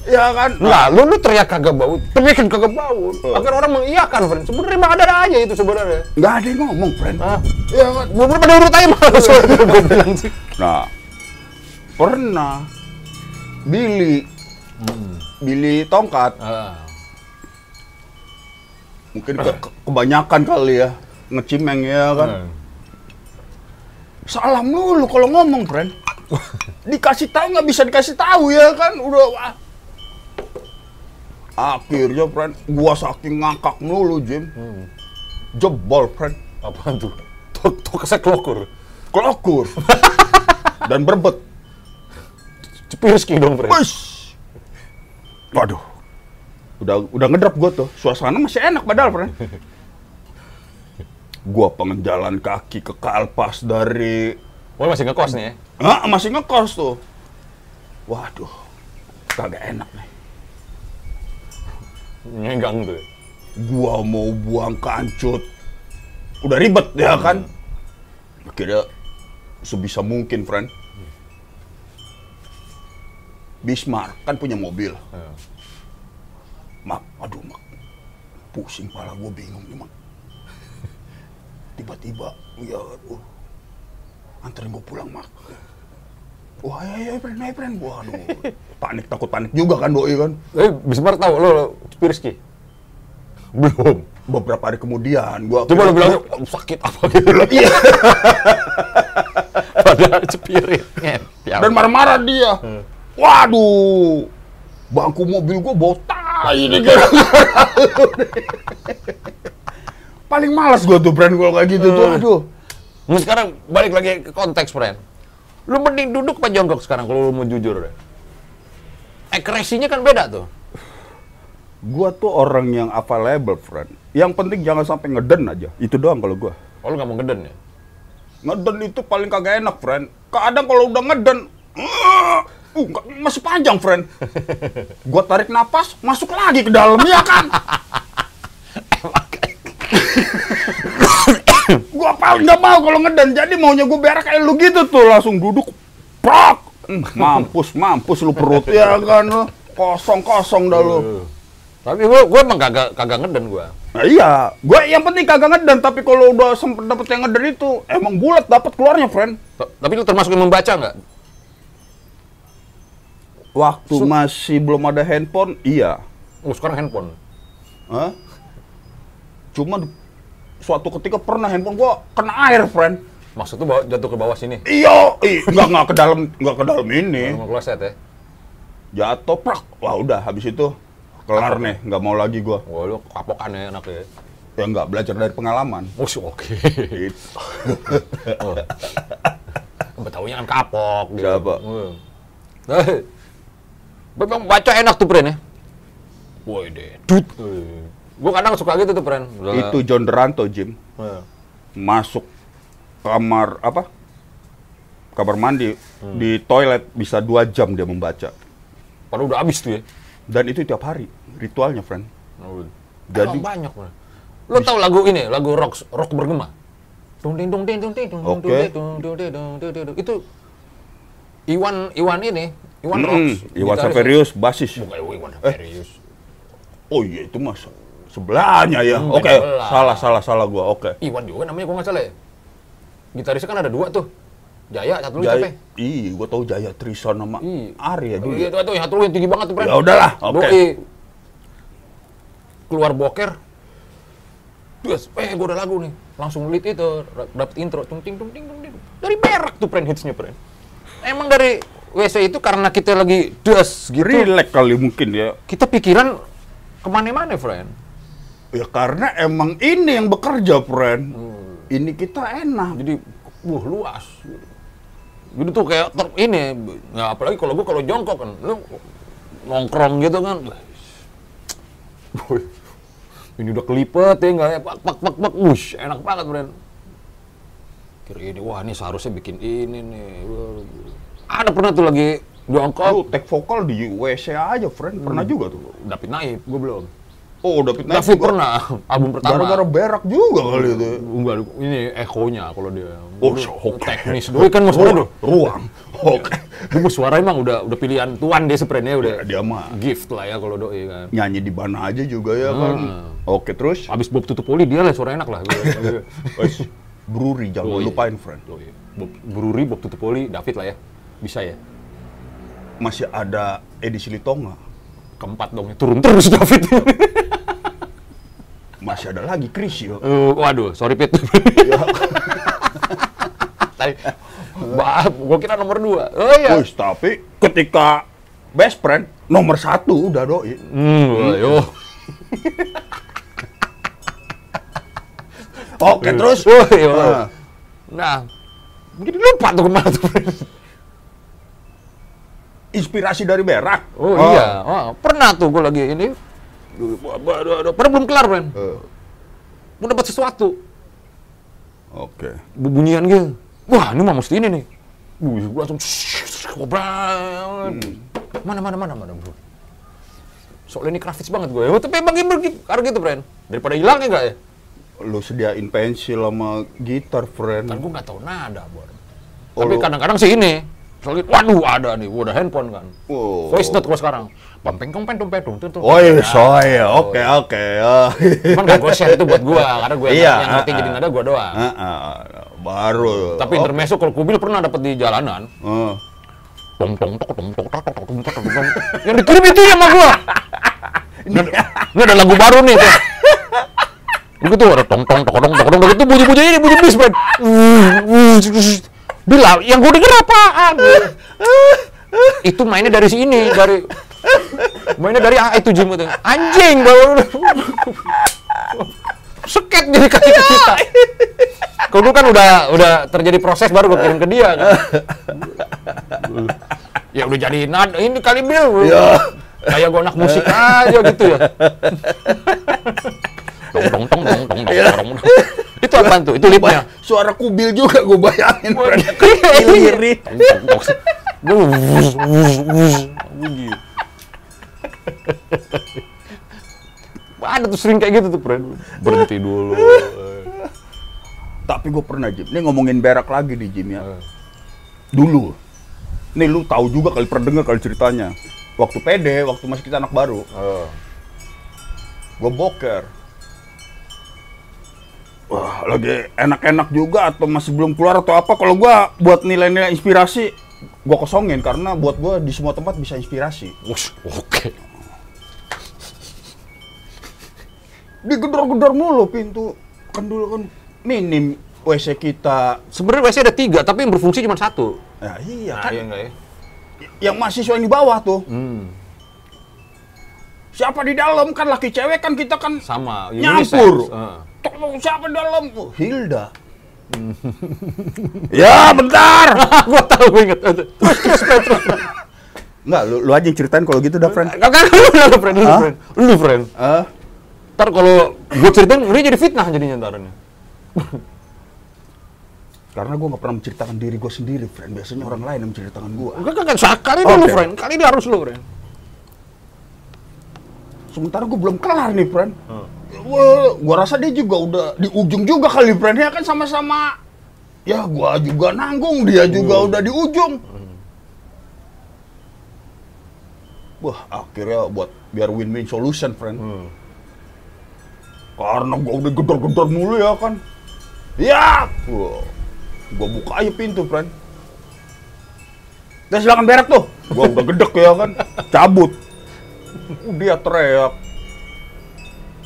Ya kan? Lah, lu lu teriak kagak bau, tapi kan kagak bau. Agar orang mengiyakan, friend. Sebenarnya mah ada aja itu sebenarnya. nggak ada yang ngomong, friend. Hah? Ya kan? Gue pada urut aja malah soalnya gue bilang sih. Nah, pernah Billy, Billy tongkat, Ah. mungkin ke- ke- kebanyakan kali ya ngecimeng ya kan. Hmm. Salam dulu kalau ngomong, friend. Dikasih tahu nggak bisa dikasih tahu ya kan, udah wah. Akhirnya, friend, gua saking ngakak mulu, Jim. Hmm. Jebol, friend. Apaan tuh? Tuh, tuh kesek lokur. Kelokur. Dan berbet. Cepirski dong, friend. Waduh. Udah udah ngedrop gua tuh. Suasana masih enak padahal, friend. Gua pengen jalan kaki ke Kalpas dari Oh, masih ngekos nih ya? Ah, masih ngekos tuh. Waduh. Kagak enak nih. Nyegang tuh. Gua mau buang kancut. Udah ribet ya kan? Akhirnya sebisa mungkin, friend. Bismarck kan punya mobil. Ya. Mak, aduh mak, pusing pala gue bingung nih mak. Tiba-tiba, ya, uh, anterin gue pulang mak. Wah, ya, ya, friend, ya, friend. Wah, aduh, panik, takut panik juga kan doi kan. Eh, Bismarck tahu lo, lo Cepirski? Belum. Beberapa hari kemudian, gua Coba lo bilang "Oh, sakit apa gitu. Iya. Padahal cepirit. Ya Dan marah-marah dia. Waduh, bangku mobil gua bau tai nih kan. Paling malas gua tuh brand gua kayak gitu tuh. Aduh. Nah, sekarang balik lagi ke konteks, friend. Lu mending duduk apa jongkok sekarang kalau lu mau jujur deh. Ekspresinya kan beda tuh. Gua tuh orang yang available, friend. Yang penting jangan sampai ngeden aja. Itu doang kalau gua. Oh, lu nggak mau ngeden ya? Ngeden itu paling kagak enak, friend. Kadang kalau udah ngeden, uh, uh, masih panjang, friend. Gua tarik napas, masuk lagi ke dalam, ya kan? gua paling nggak mau kalau ngeden. Jadi maunya gua berak kayak lu gitu tuh, langsung duduk, prok. Hmm, mampus, mampus lu perut ya kan lu. Kosong-kosong dah lu. Tapi gua gua emang kagak kagak ngeden gua. Nah, iya, gue yang penting kagak ngeden, tapi kalau udah sempet dapet yang ngeden itu, emang bulat dapat keluarnya, friend. Ta- Tapi lu termasuk yang membaca nggak? Waktu masih belum ada handphone, iya. Oh, sekarang handphone. Hah? Cuman suatu ketika pernah handphone gua kena air, friend. Maksud tuh jatuh ke bawah sini. Iya, ih, nggak nggak ke dalam nggak ke dalam ini. Mau kloset ya? Jatuh, prak. Wah udah, habis itu kelar nih, nggak mau lagi gua. Wah, lu kapokan ya anaknya. Ya nggak belajar dari pengalaman. Oh, oke. Gitu. Oh. Betahunya kan kapok. Gitu. Siapa? Hmm. Eh, Memang baca enak tuh, Pren ya? Woi deh, dut. Gue kadang suka gitu tuh, Pren. Udah- Itu John Deranto, Jim. Eh. Masuk kamar apa? Kamar mandi Hmm. di toilet bisa dua jam dia membaca. Padahal udah habis tuh ya. Dan itu tiap hari ritualnya, friend. Jadi Jadi- banyak, Pren. Lo tau lagu ini, lagu rock rock bergema? Dung ding dung ding dung ding dung dung Oke. ding dung dung ding dung ding dung ding. Itu Iwan Iwan ini, Iwan Mm, Rocks. Iwan. Saverius, basis. Bukan Iwan Saverius. Oh iya itu mas sebelahnya ya. Hmm, Oke, belah. salah salah salah gua. Oke. Iwan juga namanya gua nggak salah ya. Gitarisnya kan ada dua tuh. Jaya, satu lagi Jaya, siapa? ya? iya, gua tahu Jaya Trison sama Iya. Arya dulu. Iya, yang satu lagi yang tinggi banget tuh, Pren. Ya udahlah, oke. Doi keluar boker, Terus, eh gue udah lagu nih. Langsung lead itu, dapet intro. Tung ting tung ting tung ting. Dari berak tuh friend hitsnya friend. Emang dari WC itu karena kita lagi des gitu. Relax kali mungkin ya. Kita pikiran ke mana-mana friend. Ya karena emang ini yang bekerja, friend. Ini kita enak. Jadi, wah luas. Jadi tuh kayak ter, ini, ya apalagi kalau gue kalau jongkok kan, lu nongkrong gitu kan. Ini udah kelipet ya nggak ya, pak pak pak pak, wush, enak banget Bren. Kira ini, wah ini seharusnya bikin ini nih. Ada pernah tuh lagi jongkok, Lu take vokal di WC aja, friend. Pernah juga tuh. David Naif, gue belum. Oh, David Naif David juga. pernah, album pertama. Gara-gara berak juga kali itu. Enggak, ini echonya kalau dia. Oh, Dulu oke. Teknis doi kan mas Bro. Ruang. Oke. Dulu suara emang udah udah pilihan tuan dia sebenarnya udah Ya, dia mah gift lah ya kalau doi kan. nyanyi di mana aja juga ya kan. Oke, terus Abis Bob tutup poli dia lah suara enak lah. Wes, Brewery jangan Oh, iya. lupain, friend. Doi. Bob Bruri, Bob tutup poli, David lah ya. Bisa ya. Masih ada edisi Litonga. Keempat dong, turun terus David. Masih ada lagi Krisil. Eh, waduh, sorry Pit. Tadi, bah, gua kira nomor dua. Oh iya. Wih, tapi ketika best friend nomor satu udah doi. Hmm, ayo. Oke, terus. Oh, iya. Nah, Nah, mungkin lupa tuh ke mana tuh. Inspirasi dari berak. Oh, iya, oh, pernah tuh gue lagi ini. Padahal belum kelar. Eh, Gue dapat sesuatu. Oke. Bunyian gitu. Wah, ini mah mesti ini nih. Wih, gue langsung kobran. Mana, mana, mana, mana, bro. Soalnya ini Kravitz banget gue. Ya, tapi emang gitu, karena gitu, Bren. Daripada hilang ya nggak ya? Lu sediain pensil sama gitar, friend. Kan gue nggak tahu nada, Bor. Oh, Tapi kadang-kadang sih ini. Soalnya, waduh, ada nih. Gua udah handphone kan. Oh. Voice note gue sekarang. Pampeng kong pentung pentung tuh. Oh iya, soy. Oke, oke. ya. Cuman gak gue share itu buat gua, karena gue yang, Iya, yang ngerti ah, jadi ah. nada gua doang. Ah, ah, baru. Tapi intermezzo kalau kubil pernah dapat di jalanan. Oh. Tong tong tok tong tok tok tok tong tok tong tong. Yang dikirim itu ya sama gua. Ini, ada lagu baru nih tuh. Begitu ada tong tong tok tong tok tong itu bunyi-bunyi ini bunyi bis band. Bila yang gue denger apaan? itu mainnya dari sini, dari mainnya dari A itu itu. Anjing baru seket jadi kaki ke kita. Kalau dulu kan udah udah terjadi proses baru gue kirim ke dia kan. ya udah jadi nada ini kali bil. Ya. Kayak gue anak musik aja gitu ya. Tong tong tong tong tong tong tong. Itu apaan tuh? Itu lipnya. Suara kubil juga gue bayangin. Iya. Iri. Wus. Begitu. Ada tuh sering kayak gitu tuh, friend. Berhenti dulu. Tapi gue pernah, Jim. Ini ngomongin berak lagi nih, Jim ya. Eh. Dulu. Nih lu tahu juga kali pernah denger kali ceritanya. Waktu PD, waktu masih kita anak baru, Oh. gue boker. Wah, lagi enak-enak juga atau masih belum keluar atau apa. Kalau gua buat nilai-nilai inspirasi, gua kosongin karena buat gua di semua tempat bisa inspirasi. Wush, oke. Digedor-gedor mulu pintu. Kan dulu kan minim WC kita. Sebenarnya WC ada tiga, tapi yang berfungsi cuma satu. Ya iya Nah, kan. iya enggak ya? Yang mahasiswa yang di bawah tuh. Hmm, Siapa di dalam kan laki cewek kan kita kan sama. Nyampur. unisex. Heeh. Tolong siapa di dalam? Oh, Hilda. ya bentar. gua tahu, gua inget. Terus, terus, terus, terus. Enggak, lu, lu aja yang ceritain kalau gitu dah, friend. Kakak lu, lu, friend, lu, friend. Lu, friend. Ah, Ntar kalau gua ceritain, ini jadi fitnah jadinya ntarnya. karena gue nggak pernah menceritakan diri gue sendiri, friend. Biasanya orang lain yang menceritakan gue. Enggak, kan, sekali dulu, Oke. friend. Kali ini harus lu, friend. Sementara gue belum kelar nih, friend. Wah, gua rasa dia juga udah di ujung juga kali, friend. Ya kan sama-sama. Ya, gua juga nanggung, dia juga udah di ujung. Wah, akhirnya buat biar win-win solution, friend. Karena gua udah gedor-gedor mulu ya kan. Ya, gua buka aja pintu, friend. Dan silakan berak tuh. Gua udah gedek ya kan, cabut. Dia teriak.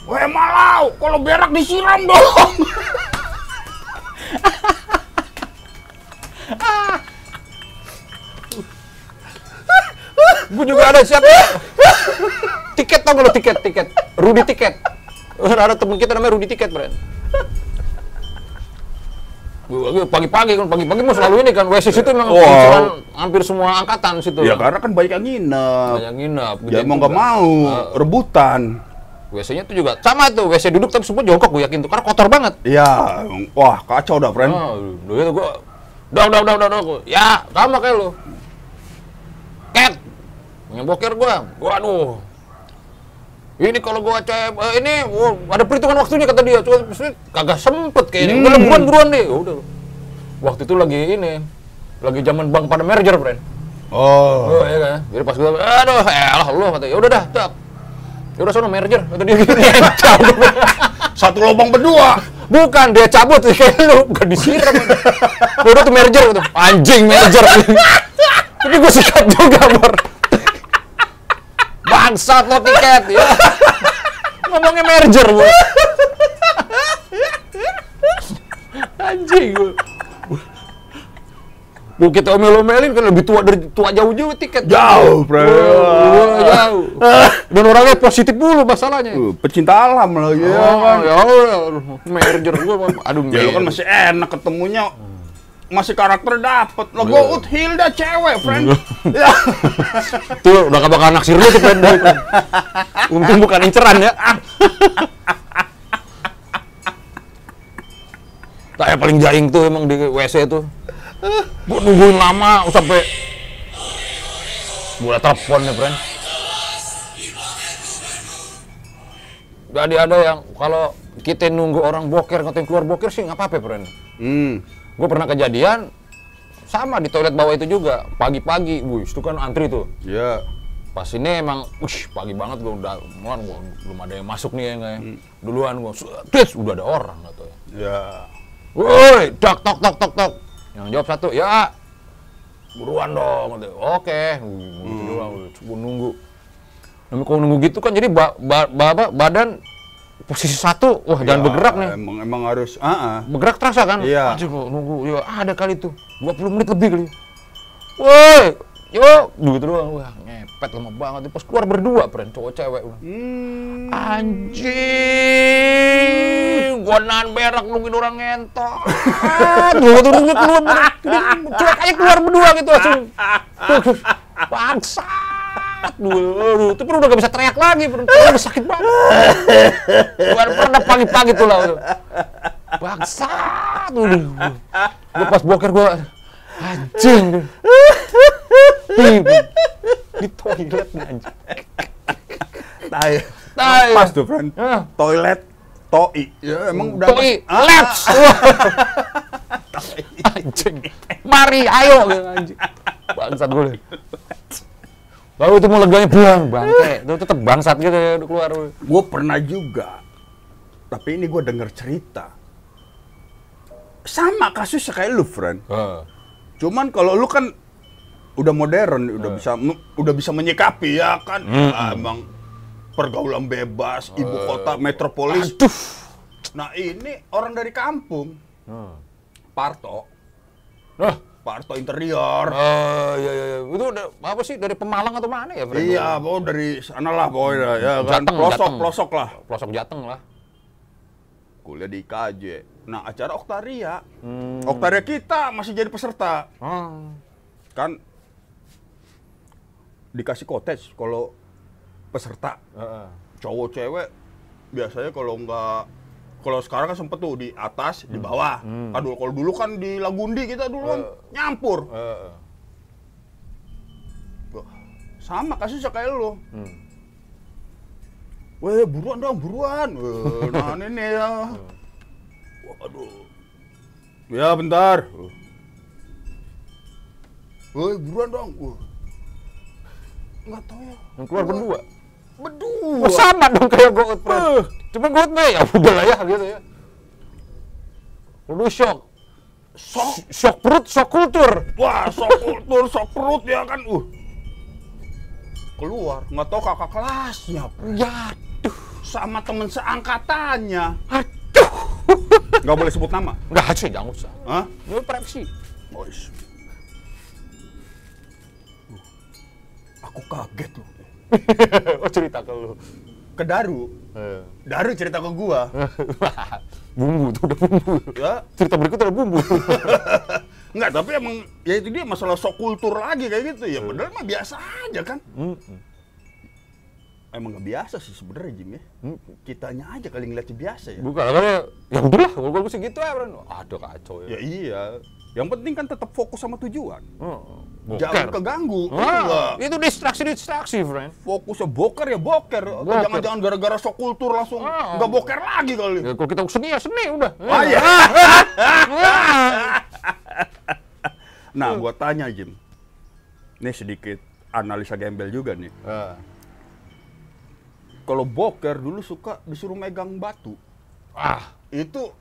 Weh malau, kalau berak disiram dong. Gue juga ada siapa? tiket tau gak lo tiket tiket Rudi tiket ada temen kita namanya Rudi tiket Gua- pagi-pagi kan pagi-pagi mau selalu ini kan WC situ memang Wow. hampir semua angkatan situ ya karena kan banyak yang nginep. banyak nginep Ya mau nggak juga. mau, rebutan. WC-nya tuh juga sama tuh WC duduk tapi semua jongkok gue yakin tuh karena kotor banget Ya, wah kacau dah, friend. Oh, dulu itu gua udah udah udah udah, udah. Ya, sama kayak lu. Cat. Ngeboker gua. Waduh. Ini kalau gua cek eh, ini oh, ada perhitungan waktunya kata dia. Cuma kagak sempet kayaknya. Udah Hmm. buruan buruan deh. Ya Udah. Waktu itu lagi ini lagi zaman bank pada merger, friend. Oh. Oh, iya kan. Jadi pas gua aduh, elah lu kata. Ya udah dah, cak. Ya udah sono merger kata dia gitu. Satu lubang berdua. Bukan, dia cabut kayak lu, bukan disiram. Udah tuh merger tuh. Anjing merger. Tapi gue sikat juga, Bor. Bangsat lo tiket ya. Ngomongnya merger, Bu. Anjing gue. Bu kita omel-omelin kan lebih tua dari tua jauh-jauh tiket. Jauh, friend. Wah, jauh. Dan orangnya positif dulu masalahnya. Uh, pecinta alam lagi ya Oh, kan. ya udah, merger gue, aduh Ya lu kan masih enak ketemunya. Masih karakter dapet. Lo gue Iya. Hilda cewek, friend. ya. Tuh, udah gak bakal naksir lu tuh friend. Untung bukan inceran ya. Saya paling jaing tuh emang di WC tuh. Gua nungguin lama sampai gua telepon nih, friend. Jadi ada yang kalau kita nunggu orang boker, ngatain keluar boker sih nggak apa-apa, friend. Hmm. Gue pernah kejadian sama di toilet bawah itu juga pagi-pagi, wih itu kan antri tuh. Ya. Pas ini emang, wih pagi banget gue udah, mulan gua belum ada yang masuk nih ya nggak ya. Duluan gue, tes udah ada orang gitu ya. Ya. Woi, tok tok tok tok tok. Yang jawab satu, ya buruan dong. Gitu. Oke, gitu doang, gua nunggu. Tapi kalau nunggu gitu kan jadi ba, ba, ba- badan posisi satu, wah jangan Ya, bergerak nih. Emang emang harus ah ah. bergerak terasa kan? Iya. Gua nunggu, ya ada kali tuh, 20 menit lebih kali. Woi, yo, gitu doang, wah ngepet lama banget. Pas keluar berdua, friend, cowok cewek. Hmm. Anjing, gua nahan berak nungguin orang ngentot. Dulu tuh nunggu keluar, berak. cuek aja keluar berdua gitu langsung. Bangsat. Dulu, itu pun udah gak bisa teriak lagi, pun udah sakit banget. Gua pernah pagi-pagi tuh lah. Bangsat. Dulu. Gua pas boker gua anjing. Di, toilet anjing. Tai. Tai. Pas tuh, friend. Toilet toi. Ya emang udah Toi, Ah, let's! anjing. Mari, ayo anjing. Bangsat gue. Baru itu mau leganya pulang, bangke. Itu tetap bangsat gitu ya, udah keluar. Gue pernah juga, tapi ini gue denger cerita. Sama kasusnya kayak lu, friend. Cuman kalau lu kan udah modern, udah bisa udah bisa menyikapi ya kan. Ah, emang pergaulan bebas, ibu kota metropolis. Aduh. Nah ini orang dari kampung, Parto, Nah, Parto interior. oh iya iya. Itu apa sih dari Pemalang atau mana ya, Fred? Iya, pokoknya dari sana lah pokoknya ya kan. Jateng, pelosok, Jateng. pelosok lah. Pelosok Jateng lah. Kuliah di IKJ. Nah, acara Oktaria. Oktaria kita masih jadi peserta. Oh. Kan dikasih cottage kalau peserta. Heeh. Cowok cewek biasanya kalau nggak kalau sekarang kan sempet tuh di atas, di bawah. Kan dulu kalau dulu kan di Lagundi kita dulu kan nyampur. Heeh. Wah, Sama kasusnya kayak lu. Hmm. Weh, buruan dong, buruan. Weh, nah ini ya. Waduh. Ya, bentar. Weh, buruan dong. Wah. Nggak tahu ya. Yang keluar berdua. Berdua. Oh, sama dong kayak Goat, Fred. Cuma Goat mah ya udah lah ya gitu ya. Lu shock. Sok. Shock perut, shock kultur. Wah, sok kultur, sok perut ya kan. Uh. Keluar, nggak tahu kakak kelasnya. Ya, duh. sama temen seangkatannya. Aduh. Nggak boleh sebut nama. Nggak sih, jangan usah. Hah? Ini privacy. Boys. Aku kaget loh. oh cerita ke lu. Ke Daru. Eh. Daru cerita ke gua. bumbu tuh udah bumbu. ya, Cerita berikutnya ada bumbu. Enggak, tapi emang ya itu dia masalah sok kultur lagi kayak gitu. Ya padahal mah biasa aja kan. Mm-mm. Emang nggak biasa sih sebenarnya Jim ya. Kitanya aja kali ngeliatnya biasa ya. Bukan, makanya ya udahlah, kalau gue sih gitu ya, Bro. Aduh kacau Ya ya. iya. Yang penting kan tetap fokus sama tujuan. Jangan keganggu. Ah, itu distraksi-distraksi, friend. Fokusnya boker ya boker. Boker. Jangan-jangan gara-gara sok kultur langsung Ah. nggak boker lagi kali. Ya, kalau kita seni ya seni udah. Ah. Ah. Nah, gua tanya Jim. Ini sedikit analisa gembel juga nih. Ah. Kalau boker dulu suka disuruh megang batu. Ah, Itu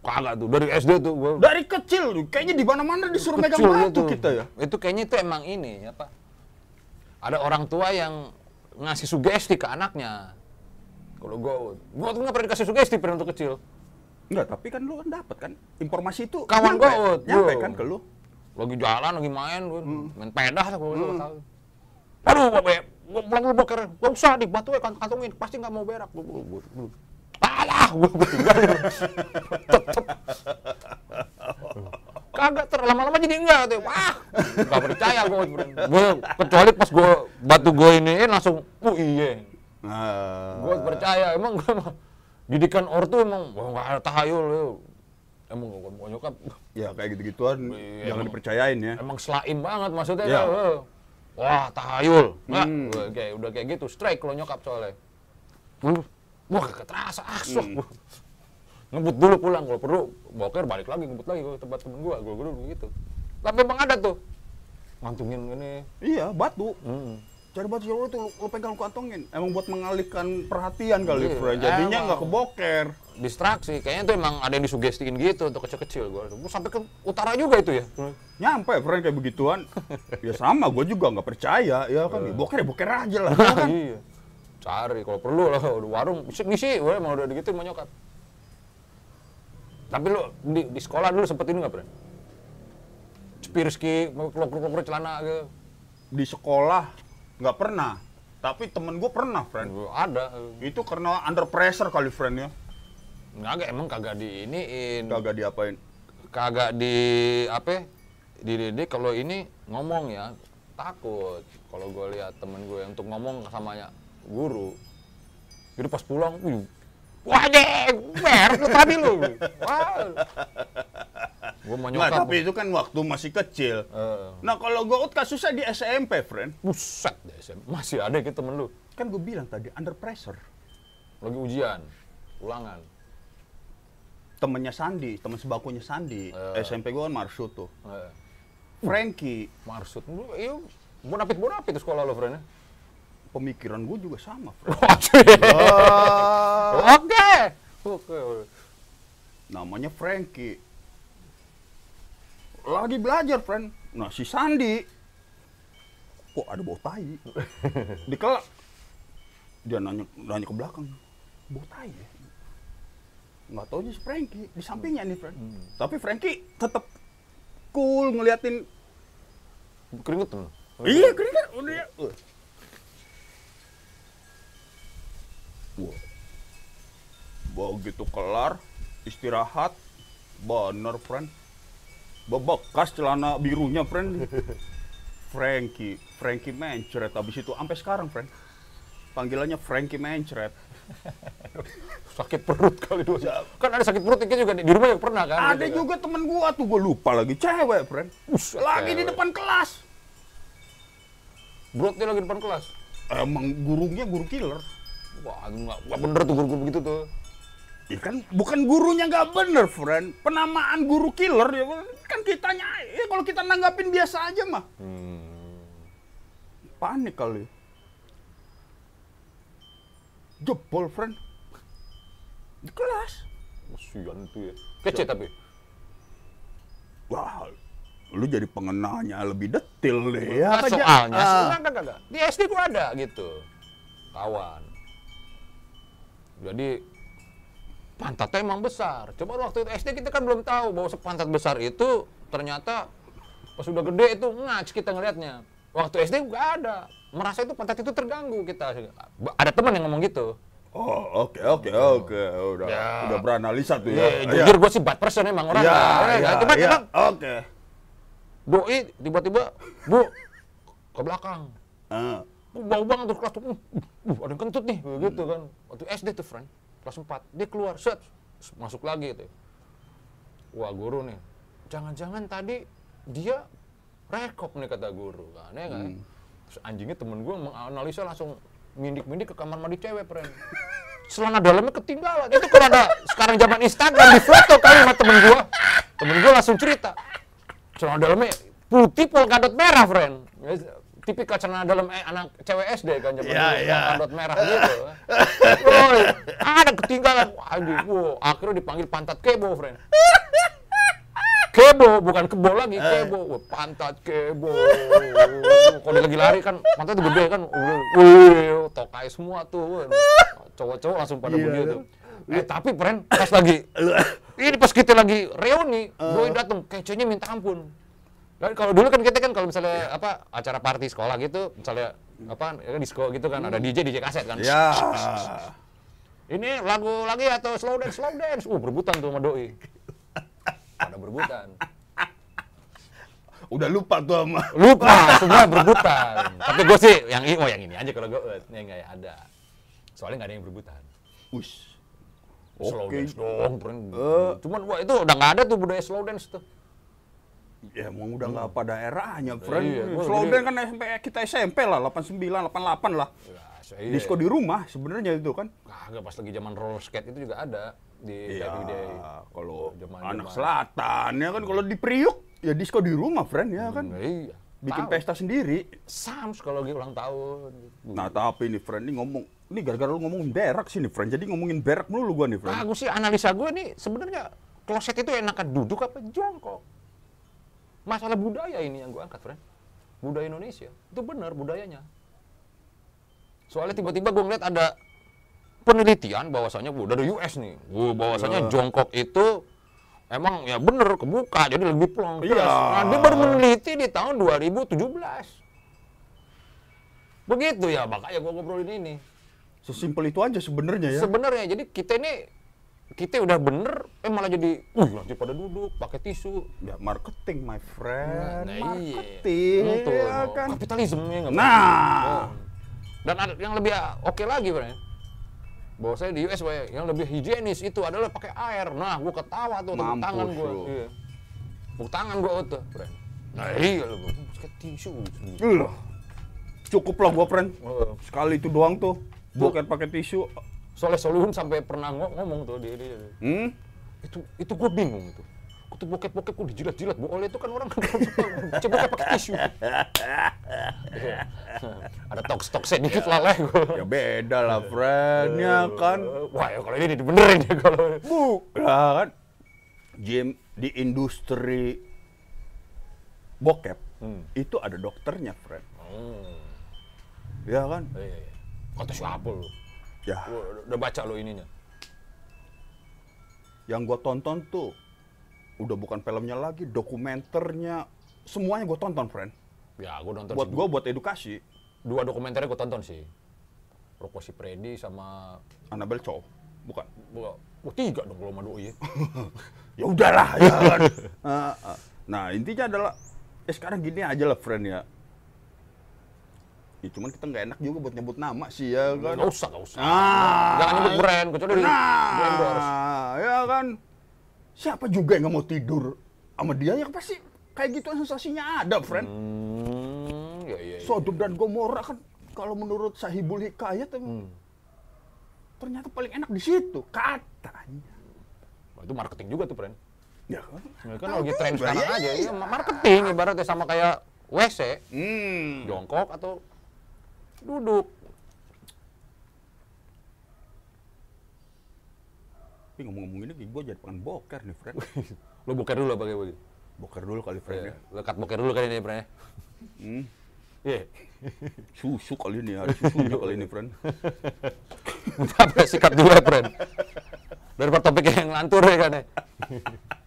kagak tuh dari SD tuh gua dari kecil tuh, kayaknya di mana-mana disuruh megang kecil batu gitu. kita ya. Itu kayaknya itu emang ini apa? Ada orang tua yang ngasih sugesti ke anaknya. Kalau gua, gua tuh nggak pernah dikasih sugesti pernah untuk kecil. Enggak, tapi kan lu kan dapat kan informasi itu. Kawan nyampe, gua, Ut, nyampe kan ke lu. Lagi jalan, lagi main, gua Hmm. main pedah lah gua nggak tahu. Aduh, gua pulang dulu boker. Gak usah di batu ya kantongin, pasti nggak mau berak. Gua, gua, gua, gua. Alah, gua, gua tinggalin. Tetep. Kagak ter lama-lama jadi enggak tuh. Wah, nggak percaya gua. Gua kecuali pas gua batu gua ini langsung, oh iya. Nah, Gua percaya emang gua mah didikan ortu emang nggak ada tahayul ya. Emang gua mau nyokap ya kayak gitu-gituan Iya, jangan emang- dipercayain ya. emang selaim banget maksudnya tuh, eh. wah tahayul Nggak, Hmm. Wah, kayak udah kayak gitu strike kalau nyokap soalnya Uh, wah kagak terasa ah sok Hmm. ngebut dulu pulang kalau perlu boker balik lagi ngebut lagi ke tempat temen gua gua dulu gitu tapi emang ada tuh ngantungin ini Iya, batu. hmm. Cari batu tuh lu, lu pegang lu kantongin. Emang buat mengalihkan perhatian kali, Iya, Fred. Jadinya nggak keboker. distraksi kayaknya tuh emang ada yang disugestiin gitu untuk kecil-kecil gua Gua sampai ke utara juga itu ya Nyampe, Fred kayak begituan. ya sama, gue juga nggak percaya. Ya kan, boker ya boker aja lah. ya kan? iya cari kalau perlu lah warung ngisi ngisi gue mau udah gitu mau nyokap tapi lu di, di sekolah dulu sempet ini nggak pernah Spirski, kelok-kelok celana gitu. Di sekolah nggak pernah. Tapi temen gue pernah, friend. Ada. Itu karena under pressure kali, friend ya. Nggak, emang kagak diiniin. Kagak diapain. Kagak di apa? Dididik kalau ini ngomong ya takut. Kalau gue lihat temen gue untuk ngomong sama guru. Jadi pas pulang, wih, wah deh, merek lu tadi lu. Wah. Gue mau nyokap. tapi itu kan waktu masih kecil. Eh, Nah, kalau gue kasusnya di SMP, friend. buset deh, Sam. masih ada gitu temen lu. Kan gue bilang tadi, under pressure. Lagi ujian, ulangan. Temennya Sandi, temen sebakunya Sandi. Eh. SMP gue kan Marsud tuh. Eh, Frankie, marsud, lu, iya, bonapit bonapit tuh sekolah lo, friend. Pemikiran gue juga sama. Ah, Oke. Oke. namanya Frankie. Lagi belajar, friend. Nah, si Sandi, kok ada bau tai? Di kelas, dia nanya, nanya ke belakang, bau tai ya? Nggak tahu si Frankie, di sampingnya nih, friend. Tapi Frankie tetap cool ngeliatin, Keringetan. iya keringat, udah ya. Uh. Begitu kelar, istirahat, bener, friend. Bebekas celana birunya, friend. Frankie, Frankie mencret habis itu sampai sekarang, friend. Panggilannya Frankie mencret. Sakit perut kali dulu. Kan ada sakit perut juga di di rumah juga pernah kan? Ada gitu kan? juga temen gua tuh, gua lupa lagi, cewek, friend. Buset, Lagi di cewek. depan kelas. Perutnya lagi depan kelas. Emang gurunya guru killer. Wah, itu nggak nggak bener tuh guru-guru begitu tuh. Ya kan bukan gurunya nggak bener, friend. Penamaan guru killer ya kan kitanya ya kalau kita nanggapin biasa aja mah. Hmm. Panik kali. Jebol, friend. Di kelas. Kasian tuh ya. Kece tapi. Wah, lu jadi pengenalnya lebih detail deh ya. Nah, apa soalnya, Ah. enggak, enggak, enggak. Di SD gua ada gitu. Kawan. Jadi pantatnya emang besar. Coba waktu itu SD kita kan belum tahu bahwa pantat besar itu ternyata pas sudah gede itu ngac kita ngelihatnya. Waktu SD nggak ada. Merasa itu pantat itu terganggu kita. Ada teman yang ngomong gitu. Oh, oke, oke, oke. Udah, Ya. udah beranalisa tuh Ya, ya. jujur gue sih bad person emang orang. Ya, nggak- ya, nggak. Cuman ya. emang Oke. doi tiba-tiba bu ke belakang. Uh, bau banget tuh kelas tuh. Uh, uh, ada yang kentut nih, gitu kan. Waktu SD tuh, friend. Kelas 4. Dia keluar, set. Masuk lagi gitu. Wah, guru nih. Jangan-jangan tadi dia rekop nih kata guru. Kan, ya nggak ya? Terus anjingnya temen gue menganalisa langsung mindik-mindik ke kamar mandi cewek, friend. Celana dalamnya ketinggalan. Itu ada sekarang zaman Instagram di foto kali sama temen gue. Temen gue langsung cerita. Celana dalamnya putih polkadot merah, friend. Tipikal celana dalam eh, anak cewek SD kan zaman Iya, dulu polkadot merah gitu. Woi, ada ketinggalan. Anjing, wow, akhirnya dipanggil pantat kebo, friend. Kebo, bukan kebo lagi, kebo. Wah, pantat kebo. Kalau dia lagi lari kan, pantat tuh gede kan. Wih, tokai semua tuh. Cowok-cowok langsung pada Iya, begitu. Eh, tapi, friend, pas lagi, ini pas kita lagi reuni, doi datang, kecenya minta ampun. Dan kalau dulu kan kita kan kalau misalnya apa acara party sekolah gitu, misalnya apa ya kan disco gitu kan ada DJ DJ kaset kan. Ya. Ini lagu lagi atau slow dance slow dance. Uh berebutan tuh sama doi. Pada berebutan. Udah lupa tuh sama. Lupa semua berebutan. Tapi gue sih yang ini oh yang ini aja kalau gue ini enggak ya ada. Soalnya nggak ada yang berebutan. Ush. Slow Oke. dance dong. Eh. Cuman wah itu udah nggak ada tuh budaya slow dance tuh. Ya emang udah nggak pada eranya, friend. Iya, Slow dance kan SMP, kita SMP lah, 89, 88 lah. Ya, saya- Disco di rumah sebenarnya itu kan. Kagak pas lagi zaman roller skate itu juga ada di Iya, kalau Zaman- anak selatan ya kan kalau di Priuk ya disco di rumah, friend ya kan. Nah, iya. Bikin Tahu. pesta sendiri. Sams kalau lagi ulang tahun. Nah, tapi nih friend ini ngomong, ini gara-gara lu ngomongin berak sih nih friend. Jadi ngomongin berak mulu gua nih, friend. Nah, gue sih analisa gue nih sebenarnya kloset itu enakan duduk apa jongkok. Masalah budaya ini yang gue angkat, friend. Budaya Indonesia itu benar budayanya. Soalnya tiba-tiba gue ngeliat ada penelitian bahwasanya wah, dari US nih, wah, bahwasanya jongkok itu emang ya bener kebuka jadi lebih plong. Iya. Nah, dia baru meneliti di tahun 2017. Begitu ya, makanya gue ngobrolin ini. Sesimpel itu aja sebenarnya ya. Sebenarnya jadi kita ini kita udah bener, eh malah jadi, uh nanti pada duduk pakai tisu. Ya marketing, my friend. Nah, iya. marketing, Betul. ya kan. Kapitalisme ya nggak Nah. Dan ada yang lebih oke lagi, Bro. Bahwa saya di US, Bro, yang lebih higienis itu adalah pakai air. Nah, gua ketawa tuh, tepuk tangan gua. Iya. Tepuk tangan gua tuh, Bro. Nah, iya gua pakai tisu. Cukup lah gua, friend. Oh. Sekali itu doang tuh. Boker pakai tisu. Soleh Solihun sampai pernah ngo- ngomong tuh dia, dia. Hmm? itu itu gue bingung itu Gua tuh bokep-bokep gue dijilat-jilat bu oleh itu kan orang kan coba pakai tisu ada tok-tok sedikit lah lah Ya beda lah, friend. Ya kan. wah ya kalau ini dibenerin ya kalau Bu, ya kan. Jim di industri bokep Hmm. itu ada dokternya, friend. oh, Ya kan? iya, iya. kata siapa lu Ya, Gua udah, baca lo ininya yang gua tonton tuh udah bukan filmnya lagi, dokumenternya, semuanya gua tonton, friend. ya gue nonton Buat gua buat edukasi. dua dokumenternya gue tonton sih Roko Sipredi sama Annabelle Chow, bukan. Wah, wah, tiga dong kalau doi ya. ya udahlah ya kan. Ah, ah. nah intinya adalah eh sekarang gini aja lah friend ya ya cuman kita nggak enak juga buat nyebut nama sih ya kan Gak usah, gak usah. Ah. Jangan nyebut brand, kecuali di endorse. nah ya kan siapa juga yang nggak mau tidur sama dia ya pasti kayak gitu sensasinya ada friend Hmm, ya, ya, ya. Sodom dan Gomora kan kalau menurut Sahibul Hikayat emang Hmm. ternyata paling enak di situ katanya Wah, itu marketing juga tuh, friend. ya kan Ya kan lagi tren sekarang ya, aja, iya. ya, marketing ibaratnya sama kayak WC, hmm jongkok atau duduk. tapi ngomong-ngomong ini gue jadi pengen boker nih friend Lo boker dulu apa kayak boker dulu kali friend ya Lo cut boker dulu kali ini, friend. ya? Hmm. Iya. Susu kali ini, ada susunya kali ini, friend. Apa sikat dulu ya, friend. Daripada topik yang ngantur ya kan ya.